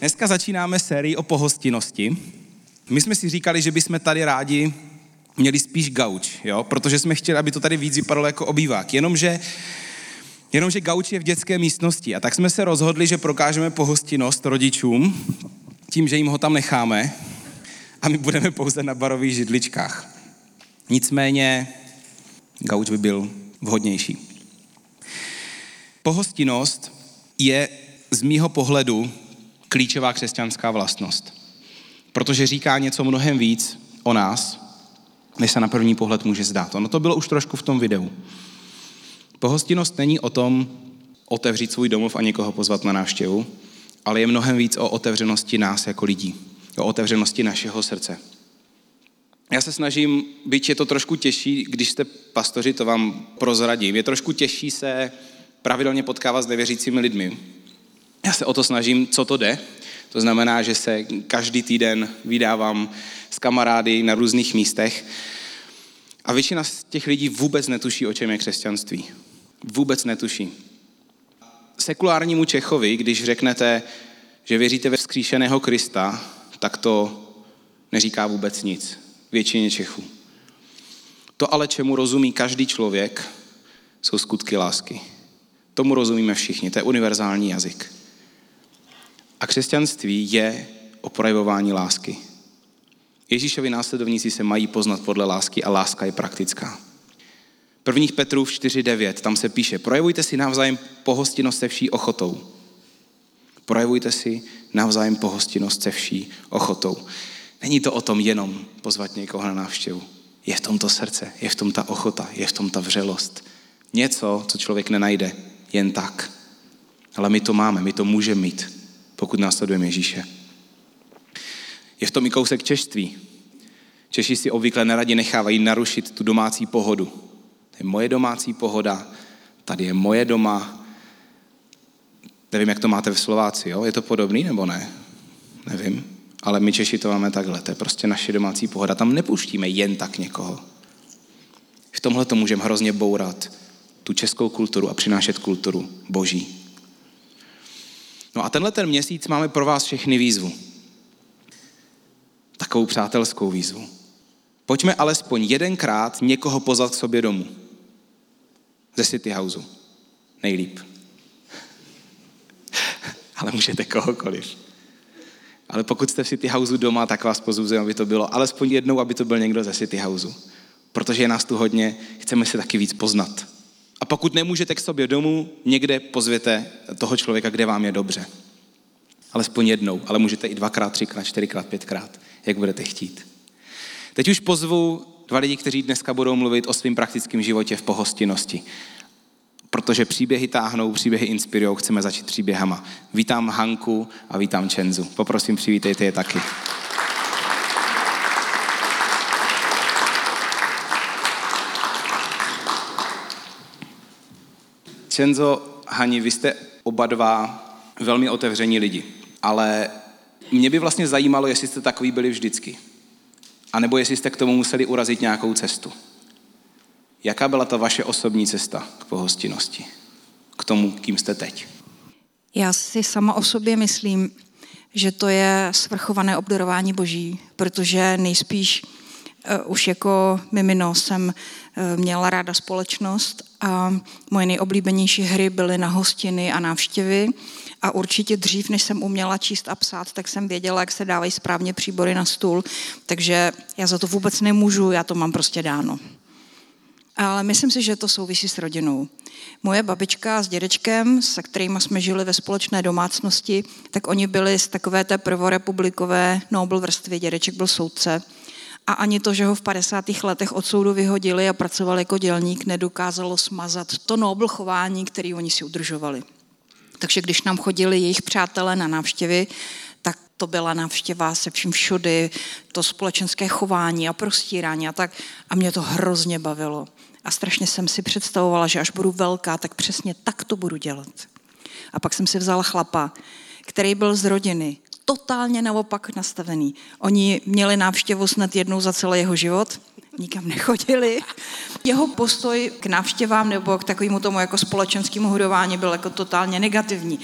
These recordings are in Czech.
Dneska začínáme sérii o pohostinnosti. My jsme si říkali, že bychom tady rádi měli spíš gauč, jo? protože jsme chtěli, aby to tady víc vypadalo jako obývák. Jenomže, jenomže gauč je v dětské místnosti a tak jsme se rozhodli, že prokážeme pohostinnost rodičům tím, že jim ho tam necháme a my budeme pouze na barových židličkách. Nicméně gauč by byl vhodnější. Pohostinnost je z mýho pohledu klíčová křesťanská vlastnost. Protože říká něco mnohem víc o nás, než se na první pohled může zdát. Ono to bylo už trošku v tom videu. Pohostinnost není o tom otevřít svůj domov a někoho pozvat na návštěvu, ale je mnohem víc o otevřenosti nás jako lidí, o otevřenosti našeho srdce. Já se snažím, byť je to trošku těžší, když jste pastoři, to vám prozradím, je trošku těžší se pravidelně potkávat s nevěřícími lidmi. Já se o to snažím, co to jde. To znamená, že se každý týden vydávám s kamarády na různých místech a většina z těch lidí vůbec netuší, o čem je křesťanství. Vůbec netuší. Sekulárnímu Čechovi, když řeknete, že věříte ve vzkříšeného Krista, tak to neříká vůbec nic. Většině Čechů. To ale, čemu rozumí každý člověk, jsou skutky lásky. Tomu rozumíme všichni, to je univerzální jazyk. A křesťanství je o projevování lásky. Ježíšovi následovníci se mají poznat podle lásky a láska je praktická. Prvních Petrův 4.9, tam se píše, projevujte si navzájem pohostinnost se vší ochotou. Projevujte si navzájem pohostinnost se vší ochotou. Není to o tom jenom pozvat někoho na návštěvu. Je v tom to srdce, je v tom ta ochota, je v tom ta vřelost. Něco, co člověk nenajde jen tak. Ale my to máme, my to můžeme mít, pokud následujeme Ježíše. Je v tom i kousek češtví. Češi si obvykle neradi nechávají narušit tu domácí pohodu. To je moje domácí pohoda, tady je moje doma. Nevím, jak to máte v Slováci, jo? Je to podobný nebo ne? Nevím. Ale my Češi to máme takhle. To je prostě naše domácí pohoda. Tam nepouštíme jen tak někoho. V tomhle to můžeme hrozně bourat tu českou kulturu a přinášet kulturu boží. No a tenhle ten měsíc máme pro vás všechny výzvu. Takovou přátelskou výzvu. Pojďme alespoň jedenkrát někoho pozvat k sobě domů. Ze City Houseu. Nejlíp. Ale můžete kohokoliv. Ale pokud jste v City Houseu doma, tak vás pozbuzuji, aby to bylo alespoň jednou, aby to byl někdo ze City Houseu. Protože je nás tu hodně, chceme se taky víc poznat. A pokud nemůžete k sobě domů, někde pozvěte toho člověka, kde vám je dobře. Alespoň jednou, ale můžete i dvakrát, třikrát, čtyřikrát, pětkrát, jak budete chtít. Teď už pozvu dva lidi, kteří dneska budou mluvit o svém praktickém životě v pohostinnosti. Protože příběhy táhnou, příběhy inspirují, chceme začít příběhama. Vítám Hanku a vítám Čenzu. Poprosím, přivítejte je taky. Čenzo, Hani, vy jste oba dva velmi otevření lidi, ale mě by vlastně zajímalo, jestli jste takový byli vždycky. A nebo jestli jste k tomu museli urazit nějakou cestu. Jaká byla ta vaše osobní cesta k pohostinnosti? K tomu, kým jste teď? Já si sama o sobě myslím, že to je svrchované obdarování boží, protože nejspíš už jako mimino jsem uh, měla ráda společnost a moje nejoblíbenější hry byly na hostiny a návštěvy. A určitě dřív, než jsem uměla číst a psát, tak jsem věděla, jak se dávají správně příbory na stůl. Takže já za to vůbec nemůžu, já to mám prostě dáno. Ale myslím si, že to souvisí s rodinou. Moje babička s dědečkem, se kterými jsme žili ve společné domácnosti, tak oni byli z takové té prvorepublikové Nobel vrstvy. Dědeček byl soudce a ani to, že ho v 50. letech od soudu vyhodili a pracoval jako dělník, nedokázalo smazat to nobl chování, který oni si udržovali. Takže když nám chodili jejich přátelé na návštěvy, tak to byla návštěva se vším všudy, to společenské chování a prostírání a tak. A mě to hrozně bavilo. A strašně jsem si představovala, že až budu velká, tak přesně tak to budu dělat. A pak jsem si vzala chlapa, který byl z rodiny, totálně naopak nastavený. Oni měli návštěvu snad jednou za celý jeho život, nikam nechodili. Jeho postoj k návštěvám nebo k takovému tomu jako společenskému hudování byl jako totálně negativní.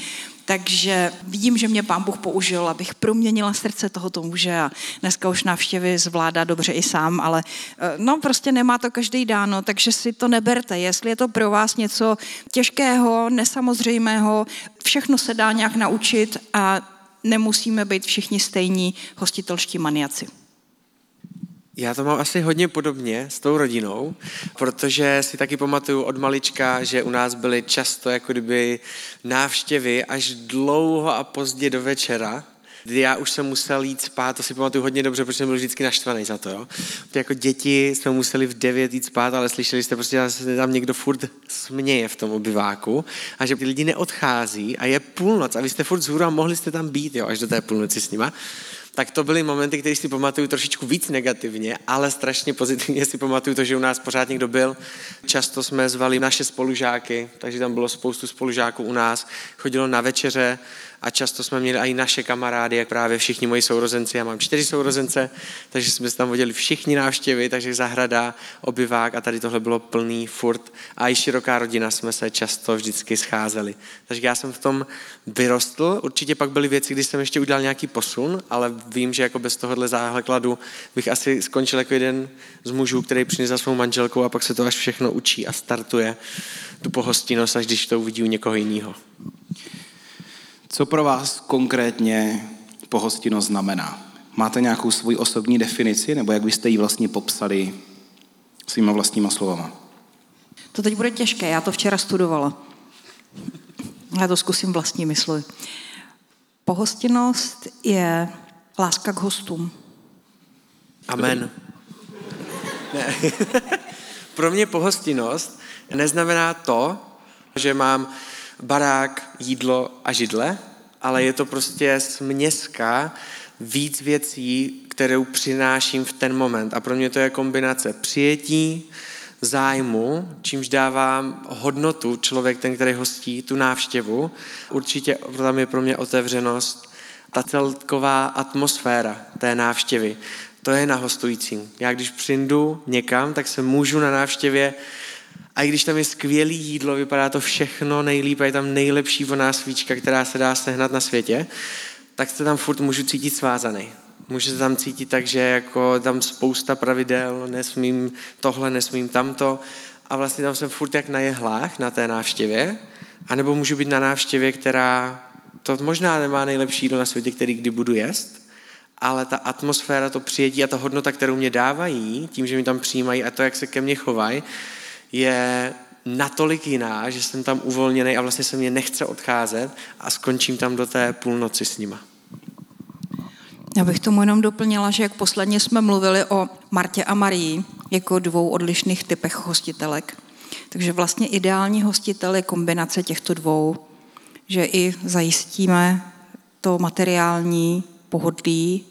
Takže vidím, že mě pán Bůh použil, abych proměnila srdce tohoto muže a dneska už návštěvy zvládá dobře i sám, ale eh, no prostě nemá to každý dáno, takže si to neberte. Jestli je to pro vás něco těžkého, nesamozřejmého, všechno se dá nějak naučit a nemusíme být všichni stejní hostitelští maniaci. Já to mám asi hodně podobně s tou rodinou, protože si taky pamatuju od malička, že u nás byly často jako kdyby návštěvy až dlouho a pozdě do večera, kdy já už jsem musel jít spát, to si pamatuju hodně dobře, protože jsem byl vždycky naštvaný za to. Jo. Ty jako děti jsme museli v devět jít spát, ale slyšeli jste prostě, že tam někdo furt směje v tom obyváku a že ty lidi neodchází a je půlnoc a vy jste furt zhůru a mohli jste tam být jo, až do té půlnoci s nima tak to byly momenty, které si pamatuju trošičku víc negativně, ale strašně pozitivně si pamatuju to, že u nás pořád někdo byl. Často jsme zvali naše spolužáky, takže tam bylo spoustu spolužáků u nás. Chodilo na večeře, a často jsme měli i naše kamarády, jak právě všichni moji sourozenci, já mám čtyři sourozence, takže jsme se tam vodili všichni návštěvy, takže zahrada, obyvák a tady tohle bylo plný furt a i široká rodina jsme se často vždycky scházeli. Takže já jsem v tom vyrostl, určitě pak byly věci, kdy jsem ještě udělal nějaký posun, ale vím, že jako bez tohohle základu bych asi skončil jako jeden z mužů, který přijde za svou manželkou a pak se to až všechno učí a startuje tu pohostinnost, až když to uvidí u někoho jiného. Co pro vás konkrétně pohostinnost znamená? Máte nějakou svoji osobní definici, nebo jak byste ji vlastně popsali svýma vlastníma slovama? To teď bude těžké, já to včera studovala. Já to zkusím vlastní mysli. Pohostinnost je láska k hostům. Amen. Ne. Pro mě pohostinnost neznamená to, že mám barák, jídlo a židle, ale je to prostě směska víc věcí, kterou přináším v ten moment. A pro mě to je kombinace přijetí, zájmu, čímž dávám hodnotu člověk, ten, který hostí tu návštěvu. Určitě tam je pro mě otevřenost, ta celková atmosféra té návštěvy. To je na hostujícím. Já když přijdu někam, tak se můžu na návštěvě a i když tam je skvělý jídlo, vypadá to všechno nejlíp, je tam nejlepší voná svíčka, která se dá sehnat na světě, tak se tam furt můžu cítit svázaný. Můžu se tam cítit tak, že jako tam spousta pravidel, nesmím tohle, nesmím tamto. A vlastně tam jsem furt jak na jehlách na té návštěvě. A nebo můžu být na návštěvě, která to možná nemá nejlepší jídlo na světě, který kdy budu jíst, ale ta atmosféra, to přijetí a ta hodnota, kterou mě dávají, tím, že mi tam přijímají a to, jak se ke mně chovají, je natolik jiná, že jsem tam uvolněný a vlastně se mě nechce odcházet a skončím tam do té půlnoci s nima. Já bych tomu jenom doplnila, že jak posledně jsme mluvili o Martě a Marii jako dvou odlišných typech hostitelek. Takže vlastně ideální hostitel je kombinace těchto dvou, že i zajistíme to materiální pohodlí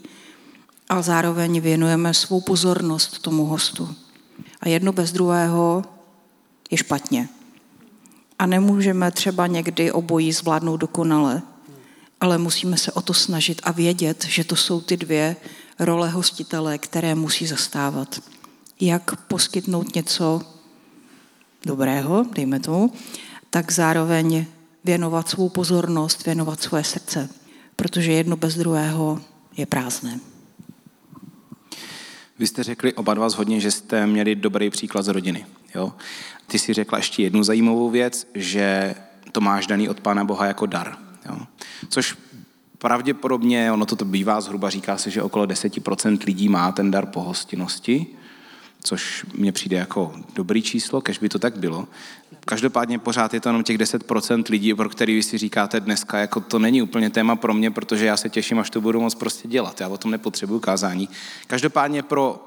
a zároveň věnujeme svou pozornost tomu hostu. A jedno bez druhého je špatně. A nemůžeme třeba někdy obojí zvládnout dokonale, ale musíme se o to snažit a vědět, že to jsou ty dvě role hostitele, které musí zastávat. Jak poskytnout něco dobrého, dejme tomu, tak zároveň věnovat svou pozornost, věnovat svoje srdce, protože jedno bez druhého je prázdné. Vy jste řekli oba dva hodně, že jste měli dobrý příklad z rodiny. Jo? Ty si řekla ještě jednu zajímavou věc, že to máš daný od Pána Boha jako dar. Jo? Což pravděpodobně, ono to bývá zhruba, říká se, že okolo 10% lidí má ten dar pohostinnosti, což mně přijde jako dobrý číslo, kež by to tak bylo. Každopádně pořád je to jenom těch 10% lidí, pro který vy si říkáte dneska, jako to není úplně téma pro mě, protože já se těším, až to budu moc prostě dělat. Já o tom nepotřebuju kázání. Každopádně pro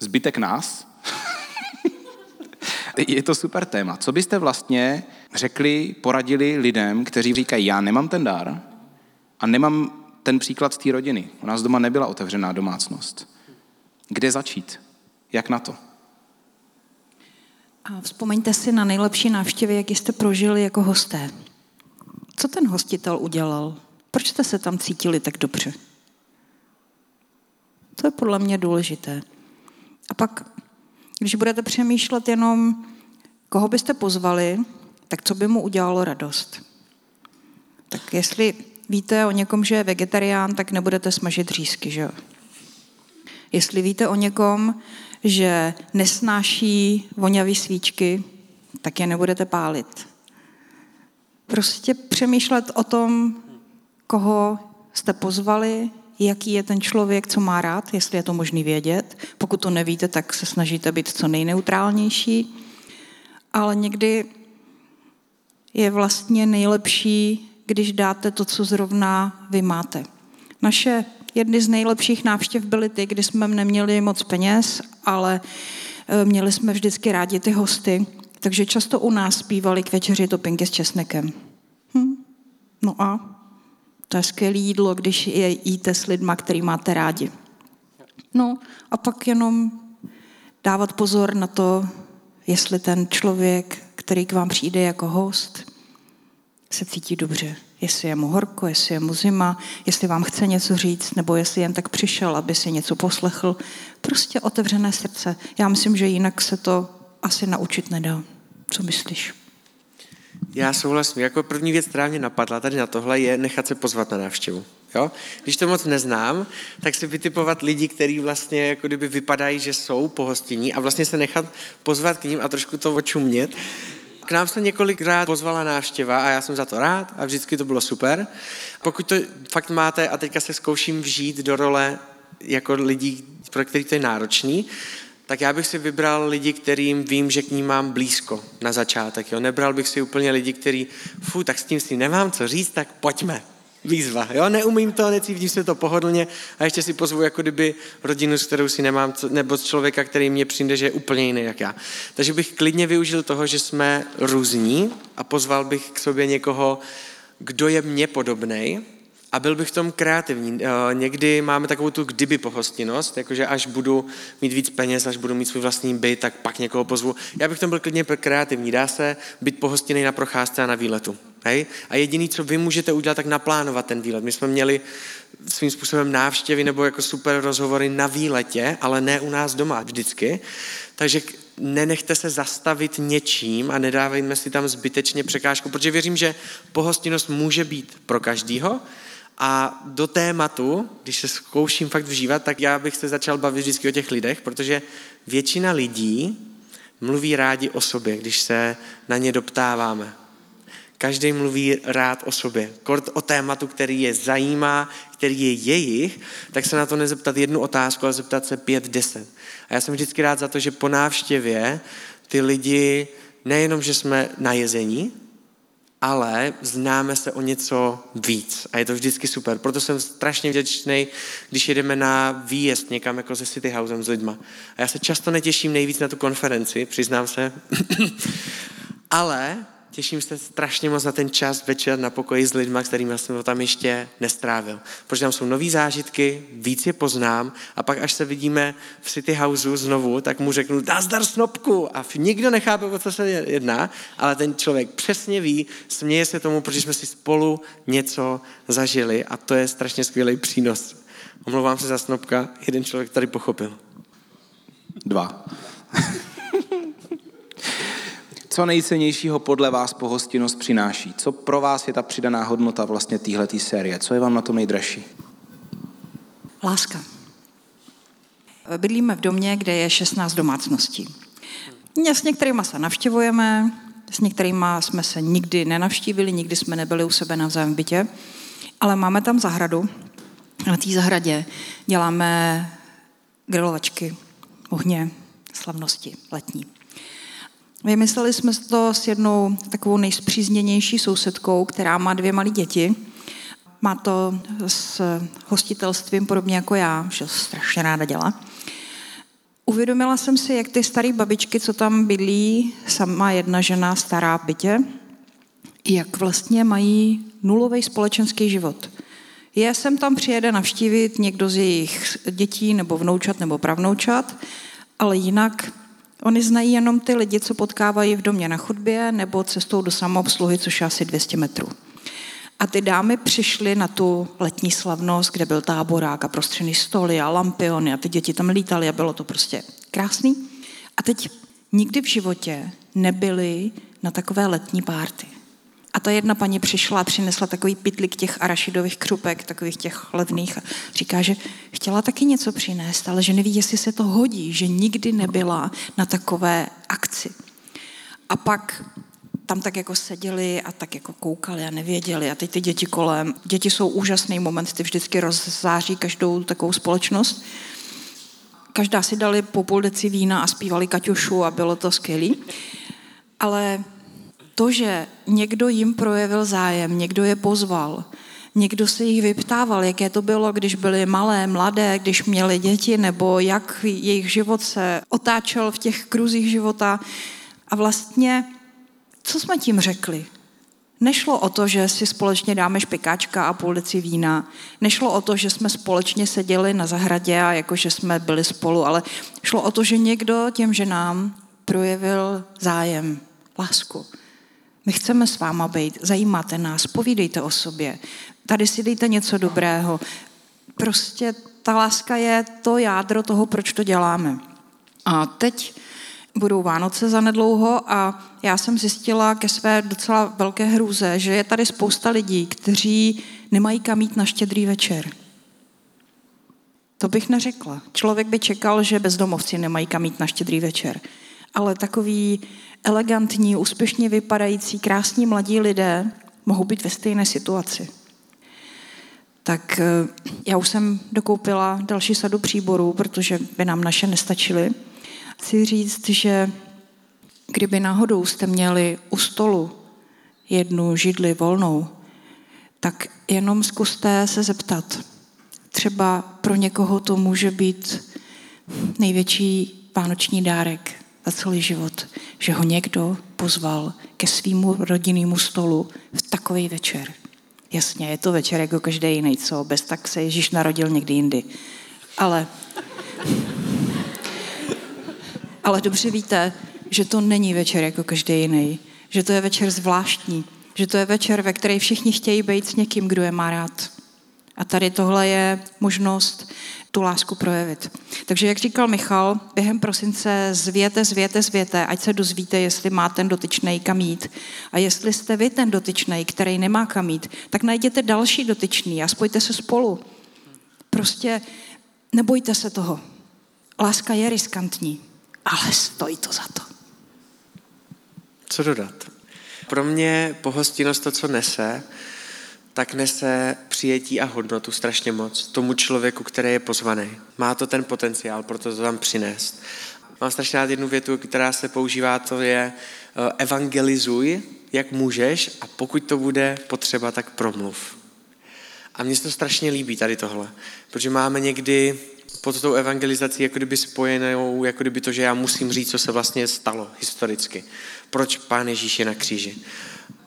zbytek nás, je to super téma. Co byste vlastně řekli, poradili lidem, kteří říkají, já nemám ten dar a nemám ten příklad z té rodiny. U nás doma nebyla otevřená domácnost. Kde začít? Jak na to? A vzpomeňte si na nejlepší návštěvy, jak jste prožili jako hosté. Co ten hostitel udělal? Proč jste se tam cítili tak dobře? To je podle mě důležité. A pak, když budete přemýšlet jenom, koho byste pozvali, tak co by mu udělalo radost? Tak jestli víte o někom, že je vegetarián, tak nebudete smažit řízky, že jo? Jestli víte o někom, že nesnáší voňavý svíčky, tak je nebudete pálit. Prostě přemýšlet o tom, koho jste pozvali, jaký je ten člověk, co má rád, jestli je to možný vědět. Pokud to nevíte, tak se snažíte být co nejneutrálnější. Ale někdy je vlastně nejlepší, když dáte to, co zrovna vy máte. Naše jedny z nejlepších návštěv byly ty, kdy jsme neměli moc peněz, ale e, měli jsme vždycky rádi ty hosty, takže často u nás zpívali k večeři topinky s česnekem. Hm. No a to je skvělé jídlo, když je jíte s lidma, který máte rádi. No a pak jenom dávat pozor na to, jestli ten člověk, který k vám přijde jako host, se cítí dobře. Jestli je mu horko, jestli je mu zima, jestli vám chce něco říct, nebo jestli jen tak přišel, aby si něco poslechl. Prostě otevřené srdce. Já myslím, že jinak se to asi naučit nedá. Co myslíš? Já souhlasím. Jako první věc, která mě napadla tady na tohle, je nechat se pozvat na návštěvu. Jo? Když to moc neznám, tak si vytipovat lidi, kteří vlastně jako kdyby vypadají, že jsou pohostinní a vlastně se nechat pozvat k ním a trošku to očumět. K nám se několikrát pozvala návštěva a já jsem za to rád a vždycky to bylo super. Pokud to fakt máte a teďka se zkouším vžít do role jako lidí, pro který to je náročný, tak já bych si vybral lidi, kterým vím, že k ním mám blízko na začátek. Jo? Nebral bych si úplně lidi, který, fu, tak s tím si nemám co říct, tak pojďme. Výzva, jo, neumím to, necítím se to pohodlně a ještě si pozvu jako kdyby rodinu, s kterou si nemám, nebo z člověka, který mě přijde, že je úplně jiný jak já. Takže bych klidně využil toho, že jsme různí a pozval bych k sobě někoho, kdo je mně podobný, a byl bych v tom kreativní. Eh, někdy máme takovou tu kdyby pohostinnost, jakože až budu mít víc peněz, až budu mít svůj vlastní byt, tak pak někoho pozvu. Já bych v tom byl klidně kreativní. Dá se být pohostinný na procházce a na výletu. Hej? A jediný, co vy můžete udělat, tak naplánovat ten výlet. My jsme měli svým způsobem návštěvy nebo jako super rozhovory na výletě, ale ne u nás doma vždycky. Takže nenechte se zastavit něčím a nedávejme si tam zbytečně překážku, protože věřím, že pohostinnost může být pro každýho, a do tématu, když se zkouším fakt vžívat, tak já bych se začal bavit vždycky o těch lidech, protože většina lidí mluví rádi o sobě, když se na ně doptáváme. Každý mluví rád o sobě. Kort o tématu, který je zajímá, který je jejich, tak se na to nezeptat jednu otázku, ale zeptat se pět, deset. A já jsem vždycky rád za to, že po návštěvě ty lidi, nejenom, že jsme na jezení, ale známe se o něco víc a je to vždycky super. Proto jsem strašně vděčný, když jedeme na výjezd někam jako se City Housem s lidma. A já se často netěším nejvíc na tu konferenci, přiznám se, ale těším se strašně moc na ten čas večer na pokoji s lidmi, kterými jsem to tam ještě nestrávil. Protože tam jsou nové zážitky, víc je poznám a pak až se vidíme v City Houseu znovu, tak mu řeknu, nazdar snopku a nikdo nechápe, o co se jedná, ale ten člověk přesně ví, směje se tomu, protože jsme si spolu něco zažili a to je strašně skvělý přínos. Omlouvám se za snopka, jeden člověk tady pochopil. Dva. Co nejcennějšího podle vás pohostinnost přináší? Co pro vás je ta přidaná hodnota vlastně téhletý série? Co je vám na tom nejdražší? Láska. Bydlíme v domě, kde je 16 domácností. S některými se navštěvujeme, s některými jsme se nikdy nenavštívili, nikdy jsme nebyli u sebe navzájem v bytě, ale máme tam zahradu. Na té zahradě děláme grilovačky, ohně, slavnosti letní. Vymysleli jsme to s jednou takovou nejspřízněnější sousedkou, která má dvě malé děti. Má to s hostitelstvím podobně jako já, že strašně ráda dělá. Uvědomila jsem si, jak ty staré babičky, co tam bydlí, sama jedna žena stará v bytě, jak vlastně mají nulový společenský život. Je sem tam přijede navštívit někdo z jejich dětí nebo vnoučat nebo pravnoučat, ale jinak Oni znají jenom ty lidi, co potkávají v domě na chodbě nebo cestou do samoobsluhy, což je asi 200 metrů. A ty dámy přišly na tu letní slavnost, kde byl táborák a prostřený stoly a lampiony a ty děti tam lítaly a bylo to prostě krásný. A teď nikdy v životě nebyly na takové letní párty. A ta jedna paní přišla a přinesla takový pitlik těch arašidových křupek, takových těch levných a říká, že chtěla taky něco přinést, ale že neví, jestli se to hodí, že nikdy nebyla na takové akci. A pak tam tak jako seděli a tak jako koukali a nevěděli a teď ty děti kolem. Děti jsou úžasný moment, ty vždycky rozzáří každou takovou společnost. Každá si dali po půl deci vína a zpívali Kaťušu a bylo to skvělé. Ale to, že někdo jim projevil zájem, někdo je pozval, někdo se jich vyptával, jaké to bylo, když byly malé, mladé, když měli děti, nebo jak jejich život se otáčel v těch kruzích života. A vlastně, co jsme tím řekli? Nešlo o to, že si společně dáme špikáčka a půl deci vína. Nešlo o to, že jsme společně seděli na zahradě a jako, že jsme byli spolu, ale šlo o to, že někdo těm ženám projevil zájem, lásku. My chceme s váma být, zajímáte nás, povídejte o sobě, tady si dejte něco dobrého. Prostě ta láska je to jádro toho, proč to děláme. A teď budou Vánoce za nedlouho a já jsem zjistila ke své docela velké hrůze, že je tady spousta lidí, kteří nemají kam jít na štědrý večer. To bych neřekla. Člověk by čekal, že bezdomovci nemají kam jít na štědrý večer. Ale takový elegantní, úspěšně vypadající, krásní mladí lidé mohou být ve stejné situaci. Tak eh, já už jsem dokoupila další sadu příborů, protože by nám naše nestačily. Chci říct, že kdyby náhodou jste měli u stolu jednu židli volnou, tak jenom zkuste se zeptat. Třeba pro někoho to může být největší vánoční dárek za celý život, že ho někdo pozval ke svýmu rodinnému stolu v takový večer. Jasně, je to večer jako každý jiný, co? Bez tak se Ježíš narodil někdy jindy. Ale, ale dobře víte, že to není večer jako každý jiný. Že to je večer zvláštní. Že to je večer, ve které všichni chtějí být s někým, kdo je má rád. A tady tohle je možnost tu lásku projevit. Takže jak říkal Michal, během prosince zvěte, zvěte, zvěte, ať se dozvíte, jestli má ten dotyčný kam jít. A jestli jste vy ten dotyčný, který nemá kam jít, tak najděte další dotyčný a spojte se spolu. Prostě nebojte se toho. Láska je riskantní, ale stojí to za to. Co dodat? Pro mě pohostinnost to, co nese, tak nese přijetí a hodnotu strašně moc tomu člověku, který je pozvaný. Má to ten potenciál, proto to tam přinést. Mám strašně rád jednu větu, která se používá, to je eh, evangelizuj, jak můžeš a pokud to bude potřeba, tak promluv. A mně se to strašně líbí tady tohle, protože máme někdy pod tou evangelizací jako kdyby spojenou, jako kdyby to, že já musím říct, co se vlastně stalo historicky. Proč Pán Ježíš je na kříži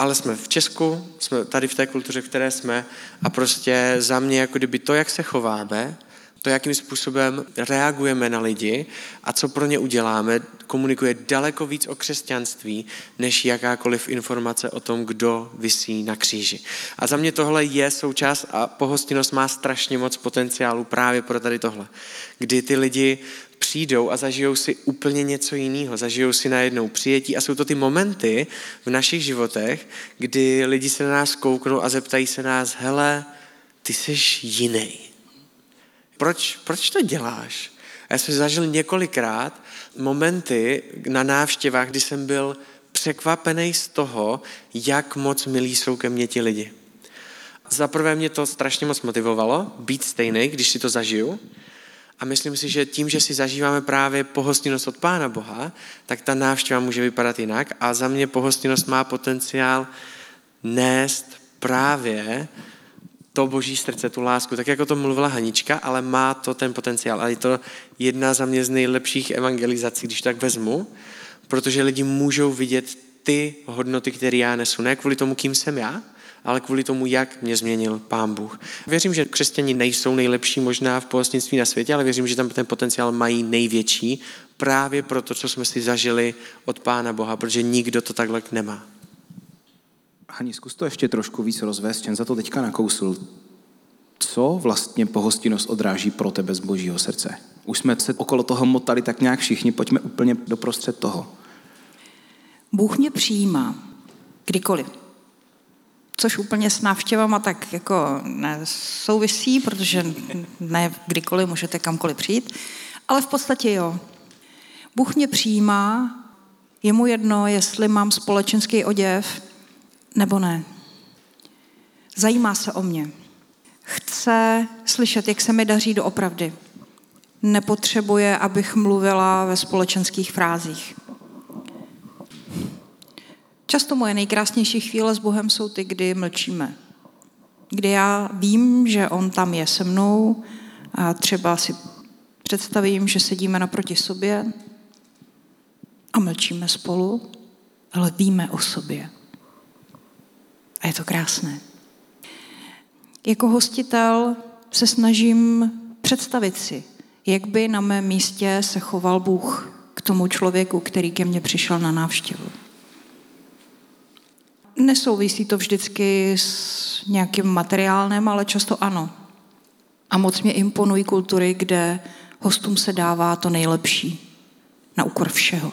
ale jsme v Česku, jsme tady v té kultuře, v které jsme a prostě za mě jako kdyby to, jak se chováme, to, jakým způsobem reagujeme na lidi a co pro ně uděláme, komunikuje daleko víc o křesťanství, než jakákoliv informace o tom, kdo visí na kříži. A za mě tohle je součást a pohostinnost má strašně moc potenciálu právě pro tady tohle. Kdy ty lidi přijdou a zažijou si úplně něco jiného, zažijou si najednou přijetí a jsou to ty momenty v našich životech, kdy lidi se na nás kouknou a zeptají se nás, hele, ty jsi jiný. Proč, proč to děláš? Já jsem zažil několikrát momenty na návštěvách, kdy jsem byl překvapený z toho, jak moc milí jsou ke mně ti lidi. Za prvé mě to strašně moc motivovalo, být stejný, když si to zažiju. A myslím si, že tím, že si zažíváme právě pohostinnost od Pána Boha, tak ta návštěva může vypadat jinak. A za mě pohostinnost má potenciál nést právě to boží srdce, tu lásku, tak jako to mluvila Hanička, ale má to ten potenciál. A je to jedna za mě z nejlepších evangelizací, když tak vezmu, protože lidi můžou vidět ty hodnoty, které já nesu. Ne kvůli tomu, kým jsem já, ale kvůli tomu, jak mě změnil Pán Bůh. Věřím, že křesťani nejsou nejlepší možná v pohostnictví na světě, ale věřím, že tam ten potenciál mají největší právě pro to, co jsme si zažili od Pána Boha, protože nikdo to takhle nemá. Hani, zkus to ještě trošku víc rozvést, čem za to teďka nakousl. Co vlastně pohostinnost odráží pro tebe z božího srdce? Už jsme se okolo toho motali tak nějak všichni, pojďme úplně doprostřed toho. Bůh mě přijímá kdykoliv. Což úplně s návštěvama tak jako nesouvisí, protože ne kdykoliv můžete kamkoliv přijít, ale v podstatě jo. Bůh mě přijímá, je mu jedno, jestli mám společenský oděv nebo ne. Zajímá se o mě. Chce slyšet, jak se mi daří doopravdy. Nepotřebuje, abych mluvila ve společenských frázích. Často moje nejkrásnější chvíle s Bohem jsou ty, kdy mlčíme. Kdy já vím, že On tam je se mnou a třeba si představím, že sedíme naproti sobě a mlčíme spolu, ale víme o sobě. A je to krásné. Jako hostitel se snažím představit si, jak by na mém místě se choval Bůh k tomu člověku, který ke mně přišel na návštěvu. Nesouvisí to vždycky s nějakým materiálem, ale často ano. A moc mě imponují kultury, kde hostům se dává to nejlepší na úkor všeho.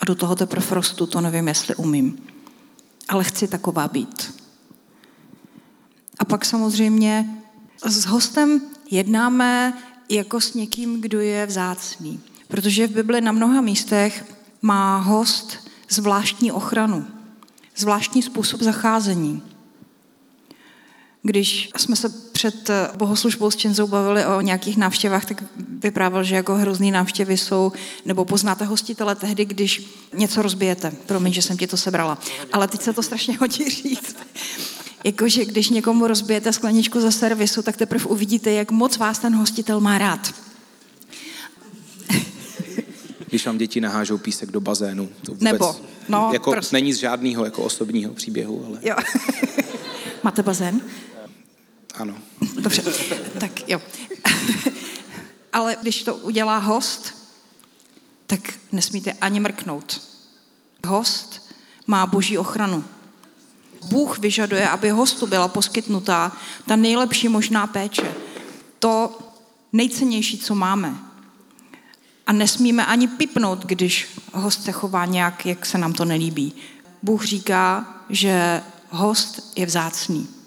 A do toho teprve rostu, to nevím, jestli umím. Ale chci taková být. A pak samozřejmě s hostem jednáme jako s někým, kdo je vzácný. Protože v Bibli na mnoha místech má host zvláštní ochranu zvláštní způsob zacházení. Když jsme se před bohoslužbou s Čenzou bavili o nějakých návštěvách, tak vyprávěl, že jako hrozný návštěvy jsou, nebo poznáte hostitele tehdy, když něco rozbijete. Promiň, že jsem ti to sebrala. Ale teď se to strašně hodí říct. Jakože když někomu rozbijete skleničku za servisu, tak teprve uvidíte, jak moc vás ten hostitel má rád když vám děti nahážou písek do bazénu. To vůbec, Nebo, no, jako prostě. není z žádného jako osobního příběhu, ale... Jo. Máte bazén? Ano. Dobře, tak jo. ale když to udělá host, tak nesmíte ani mrknout. Host má boží ochranu. Bůh vyžaduje, aby hostu byla poskytnutá ta nejlepší možná péče. To nejcennější, co máme. A nesmíme ani pipnout, když host se chová nějak, jak se nám to nelíbí. Bůh říká, že host je vzácný.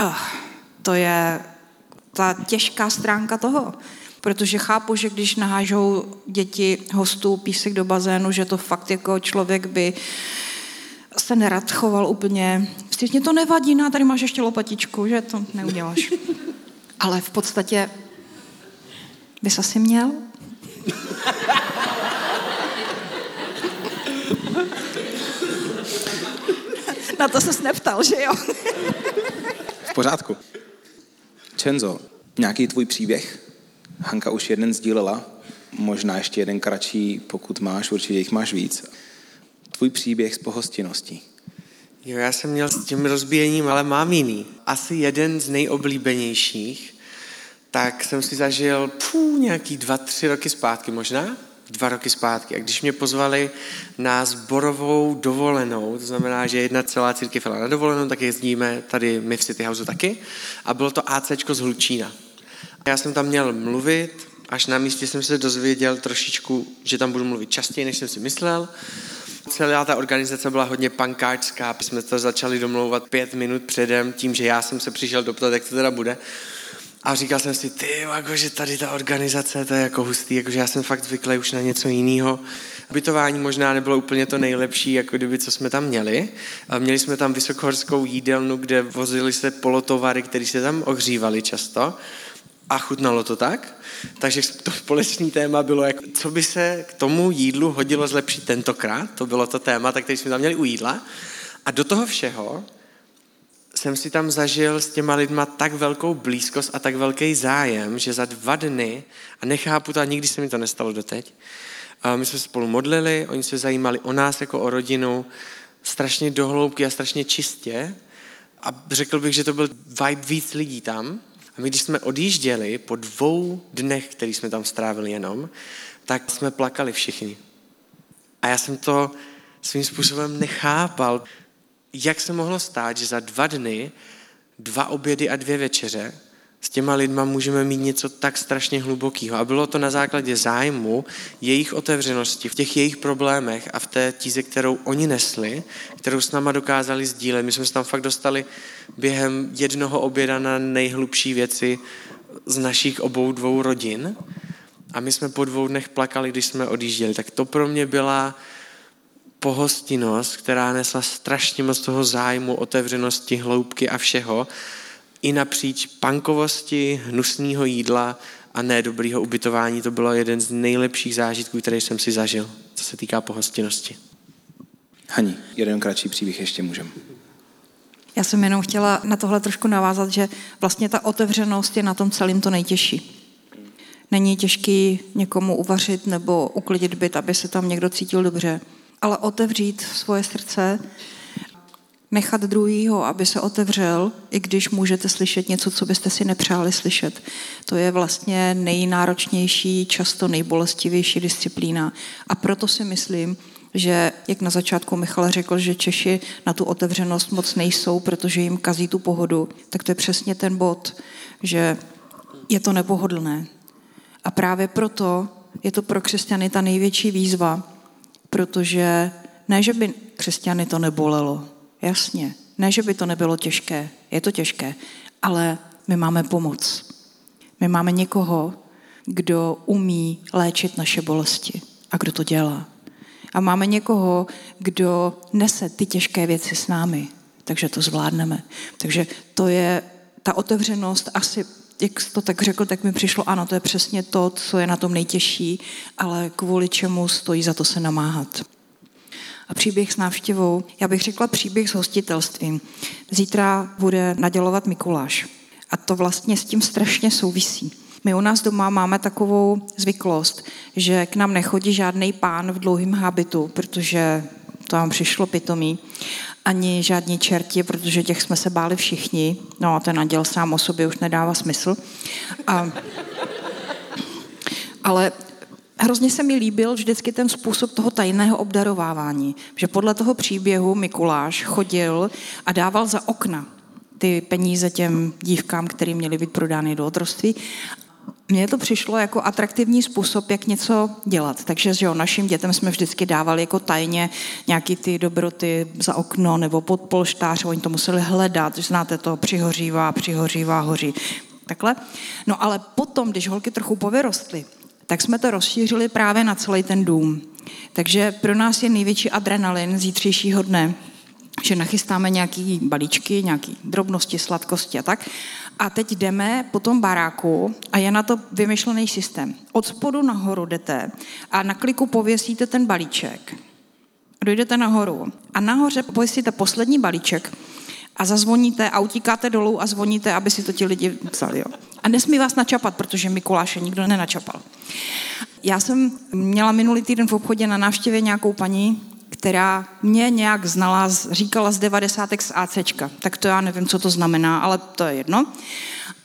Uh, to je ta těžká stránka toho. Protože chápu, že když nahážou děti hostů písek do bazénu, že to fakt jako člověk by se nerad choval úplně. Vstřícně to nevadí, na tady máš ještě lopatičku, že to neuděláš. Ale v podstatě Bys asi měl? Na to ses neptal, že jo? pořádku. Čenzo, nějaký tvůj příběh? Hanka už jeden sdílela, možná ještě jeden kratší, pokud máš, určitě jich máš víc. Tvůj příběh z pohostinností. Jo, já jsem měl s tím rozbíjením, ale mám jiný. Asi jeden z nejoblíbenějších tak jsem si zažil pů, nějaký dva, tři roky zpátky možná, dva roky zpátky. A když mě pozvali na zborovou dovolenou, to znamená, že jedna celá církev jela na dovolenou, tak jezdíme tady my v City Houseu taky. A bylo to AC z Hlučína. Já jsem tam měl mluvit, až na místě jsem se dozvěděl trošičku, že tam budu mluvit častěji, než jsem si myslel. Celá ta organizace byla hodně pankáčská, jsme to začali domlouvat pět minut předem, tím, že já jsem se přišel doptat, jak to teda bude. A říkal jsem si, ty, jako, že tady ta organizace, to je jako hustý, jakože já jsem fakt zvyklý už na něco jiného. Bytování možná nebylo úplně to nejlepší, jako kdyby, co jsme tam měli. A měli jsme tam vysokohorskou jídelnu, kde vozili se polotovary, které se tam ohřívaly často. A chutnalo to tak. Takže to společné téma bylo, jak, co by se k tomu jídlu hodilo zlepšit tentokrát. To bylo to téma, tak který jsme tam měli u jídla. A do toho všeho jsem si tam zažil s těma lidma tak velkou blízkost a tak velký zájem, že za dva dny, a nechápu to a nikdy se mi to nestalo doteď, a my jsme spolu modlili, oni se zajímali o nás jako o rodinu, strašně dohloubky a strašně čistě. A řekl bych, že to byl vibe víc lidí tam. A my, když jsme odjížděli po dvou dnech, který jsme tam strávili jenom, tak jsme plakali všichni. A já jsem to svým způsobem nechápal, jak se mohlo stát, že za dva dny, dva obědy a dvě večeře s těma lidma můžeme mít něco tak strašně hlubokého. A bylo to na základě zájmu, jejich otevřenosti, v těch jejich problémech a v té tíze, kterou oni nesli, kterou s náma dokázali sdílet. My jsme se tam fakt dostali během jednoho oběda na nejhlubší věci z našich obou dvou rodin. A my jsme po dvou dnech plakali, když jsme odjížděli. Tak to pro mě byla pohostinnost, která nesla strašně moc toho zájmu, otevřenosti, hloubky a všeho i napříč pankovosti, hnusného jídla a nedobrýho ubytování. To bylo jeden z nejlepších zážitků, který jsem si zažil, co se týká pohostinnosti. Hani, jeden kratší příběh ještě můžeme. Já jsem jenom chtěla na tohle trošku navázat, že vlastně ta otevřenost je na tom celém to nejtěžší. Není těžký někomu uvařit nebo uklidit byt, aby se tam někdo cítil dobře, ale otevřít svoje srdce nechat druhýho, aby se otevřel, i když můžete slyšet něco, co byste si nepřáli slyšet. To je vlastně nejnáročnější, často nejbolestivější disciplína. A proto si myslím, že, jak na začátku Michal řekl, že Češi na tu otevřenost moc nejsou, protože jim kazí tu pohodu, tak to je přesně ten bod, že je to nepohodlné. A právě proto je to pro křesťany ta největší výzva, protože ne, že by křesťany to nebolelo, Jasně. Ne, že by to nebylo těžké. Je to těžké. Ale my máme pomoc. My máme někoho, kdo umí léčit naše bolesti. A kdo to dělá. A máme někoho, kdo nese ty těžké věci s námi. Takže to zvládneme. Takže to je ta otevřenost asi jak to tak řekl, tak mi přišlo, ano, to je přesně to, co je na tom nejtěžší, ale kvůli čemu stojí za to se namáhat a příběh s návštěvou. Já bych řekla příběh s hostitelstvím. Zítra bude nadělovat Mikuláš. A to vlastně s tím strašně souvisí. My u nás doma máme takovou zvyklost, že k nám nechodí žádný pán v dlouhém habitu, protože to vám přišlo pitomý, ani žádní čerti, protože těch jsme se báli všichni. No a ten naděl sám o sobě už nedává smysl. A, ale hrozně se mi líbil vždycky ten způsob toho tajného obdarovávání, že podle toho příběhu Mikuláš chodil a dával za okna ty peníze těm dívkám, které měly být prodány do otroství. Mně to přišlo jako atraktivní způsob, jak něco dělat. Takže že jo, našim dětem jsme vždycky dávali jako tajně nějaký ty dobroty za okno nebo pod polštář, oni to museli hledat, znáte to, přihořívá, přihořívá, hoří. Takhle. No ale potom, když holky trochu povyrostly, tak jsme to rozšířili právě na celý ten dům. Takže pro nás je největší adrenalin zítřejšího dne, že nachystáme nějaký balíčky, nějaký drobnosti, sladkosti a tak. A teď jdeme po tom baráku a je na to vymyšlený systém. Od spodu nahoru jdete a na kliku pověsíte ten balíček. Dojdete nahoru a nahoře pověsíte poslední balíček a zazvoníte a utíkáte dolů a zvoníte, aby si to ti lidi vzali. Jo. A nesmí vás načapat, protože Mikuláše nikdo nenačapal. Já jsem měla minulý týden v obchodě na návštěvě nějakou paní, která mě nějak znala, říkala z 90. z ACčka. Tak to já nevím, co to znamená, ale to je jedno.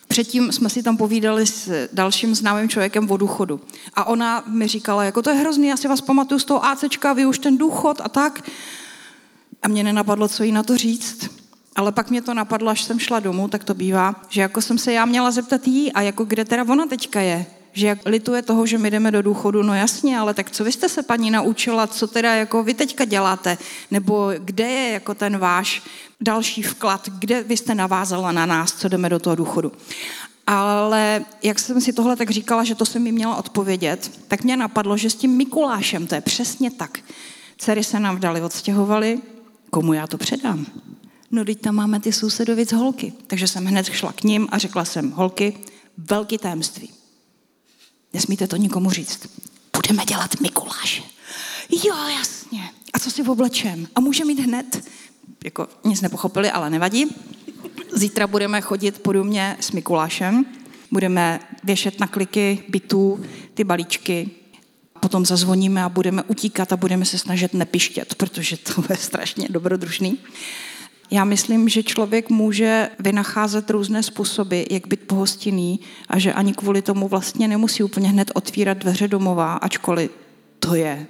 Předtím jsme si tam povídali s dalším známým člověkem o důchodu. A ona mi říkala, jako to je hrozný, já si vás pamatuju z toho ACčka, vy už ten důchod a tak. A mě nenapadlo, co jí na to říct. Ale pak mě to napadlo, až jsem šla domů, tak to bývá, že jako jsem se já měla zeptat jí, a jako kde teda ona teďka je? Že jak lituje toho, že my jdeme do důchodu, no jasně, ale tak co vy jste se paní naučila, co teda jako vy teďka děláte? Nebo kde je jako ten váš další vklad, kde vy jste navázala na nás, co jdeme do toho důchodu? Ale jak jsem si tohle tak říkala, že to jsem mi měla odpovědět, tak mě napadlo, že s tím Mikulášem to je přesně tak. Dcery se nám vdali, odstěhovali, komu já to předám? no teď tam máme ty sousedovic holky. Takže jsem hned šla k ním a řekla jsem, holky, velký tajemství. Nesmíte to nikomu říct. Budeme dělat Mikuláše. Jo, jasně. A co si oblečem? A může mít hned, jako nic nepochopili, ale nevadí. Zítra budeme chodit po domě s Mikulášem. Budeme věšet na kliky bytů ty balíčky. Potom zazvoníme a budeme utíkat a budeme se snažit nepištět, protože to je strašně dobrodružný. Já myslím, že člověk může vynacházet různé způsoby, jak být pohostinný a že ani kvůli tomu vlastně nemusí úplně hned otvírat dveře domova, ačkoliv to je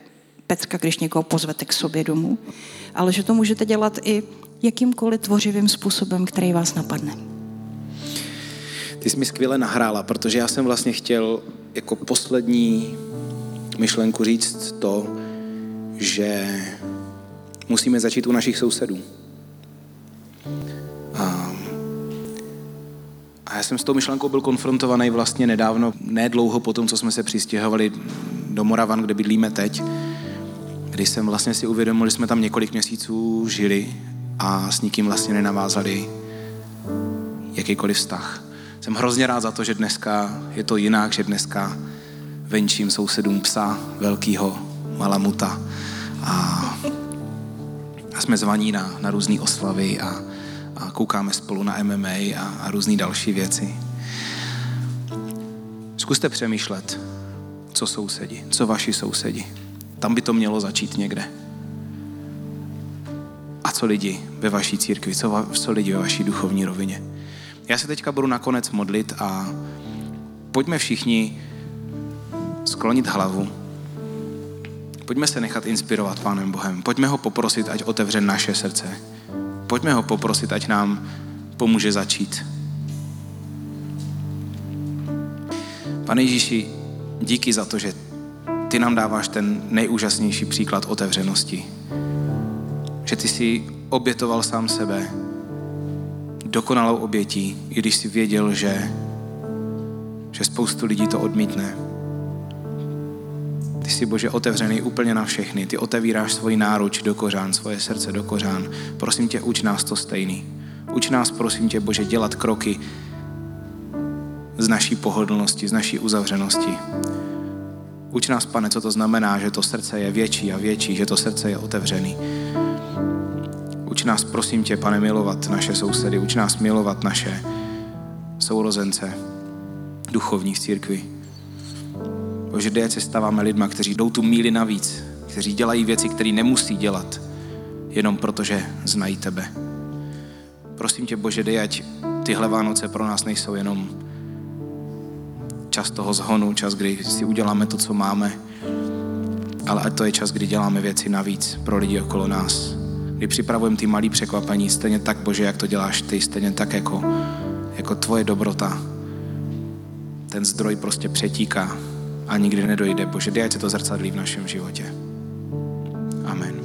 pecka, když někoho pozvete k sobě domů, ale že to můžete dělat i jakýmkoliv tvořivým způsobem, který vás napadne. Ty jsi mi skvěle nahrála, protože já jsem vlastně chtěl jako poslední myšlenku říct to, že musíme začít u našich sousedů. A, a já jsem s tou myšlenkou byl konfrontovaný vlastně nedávno, nedlouho po tom, co jsme se přistěhovali do Moravan, kde bydlíme teď, kdy jsem vlastně si uvědomil, že jsme tam několik měsíců žili a s nikým vlastně nenavázali jakýkoliv vztah. Jsem hrozně rád za to, že dneska je to jinak, že dneska venčím sousedům psa velkýho malamuta jsme zvaní na, na různé oslavy a, a koukáme spolu na MMA a, a různé další věci. Zkuste přemýšlet, co sousedi, co vaši sousedi. Tam by to mělo začít někde. A co lidi ve vaší církvi, co, co lidi ve vaší duchovní rovině. Já se teďka budu nakonec modlit a pojďme všichni sklonit hlavu. Pojďme se nechat inspirovat Pánem Bohem. Pojďme ho poprosit, ať otevře naše srdce. Pojďme ho poprosit, ať nám pomůže začít. Pane Ježíši, díky za to, že ty nám dáváš ten nejúžasnější příklad otevřenosti. Že ty jsi obětoval sám sebe dokonalou obětí, i když jsi věděl, že, že spoustu lidí to odmítne. Jsi, Bože, otevřený úplně na všechny. Ty otevíráš svoji náruč do kořán, svoje srdce do kořán. Prosím tě, uč nás to stejný. Uč nás, prosím tě, Bože, dělat kroky z naší pohodlnosti, z naší uzavřenosti. Uč nás, pane, co to znamená, že to srdce je větší a větší, že to srdce je otevřený. Uč nás, prosím tě, pane, milovat naše sousedy, uč nás milovat naše sourozence duchovní v církvi. Bože, kde se stáváme lidma, kteří jdou tu míli navíc, kteří dělají věci, které nemusí dělat, jenom protože znají tebe. Prosím tě, Bože, dej, ať tyhle Vánoce pro nás nejsou jenom čas toho zhonu, čas, kdy si uděláme to, co máme, ale ať to je čas, kdy děláme věci navíc pro lidi okolo nás. Kdy připravujeme ty malý překvapení, stejně tak, Bože, jak to děláš ty, stejně tak jako, jako tvoje dobrota. Ten zdroj prostě přetíká a nikdy nedojde. Bože, dej, ať se to zrcadlí v našem životě. Amen.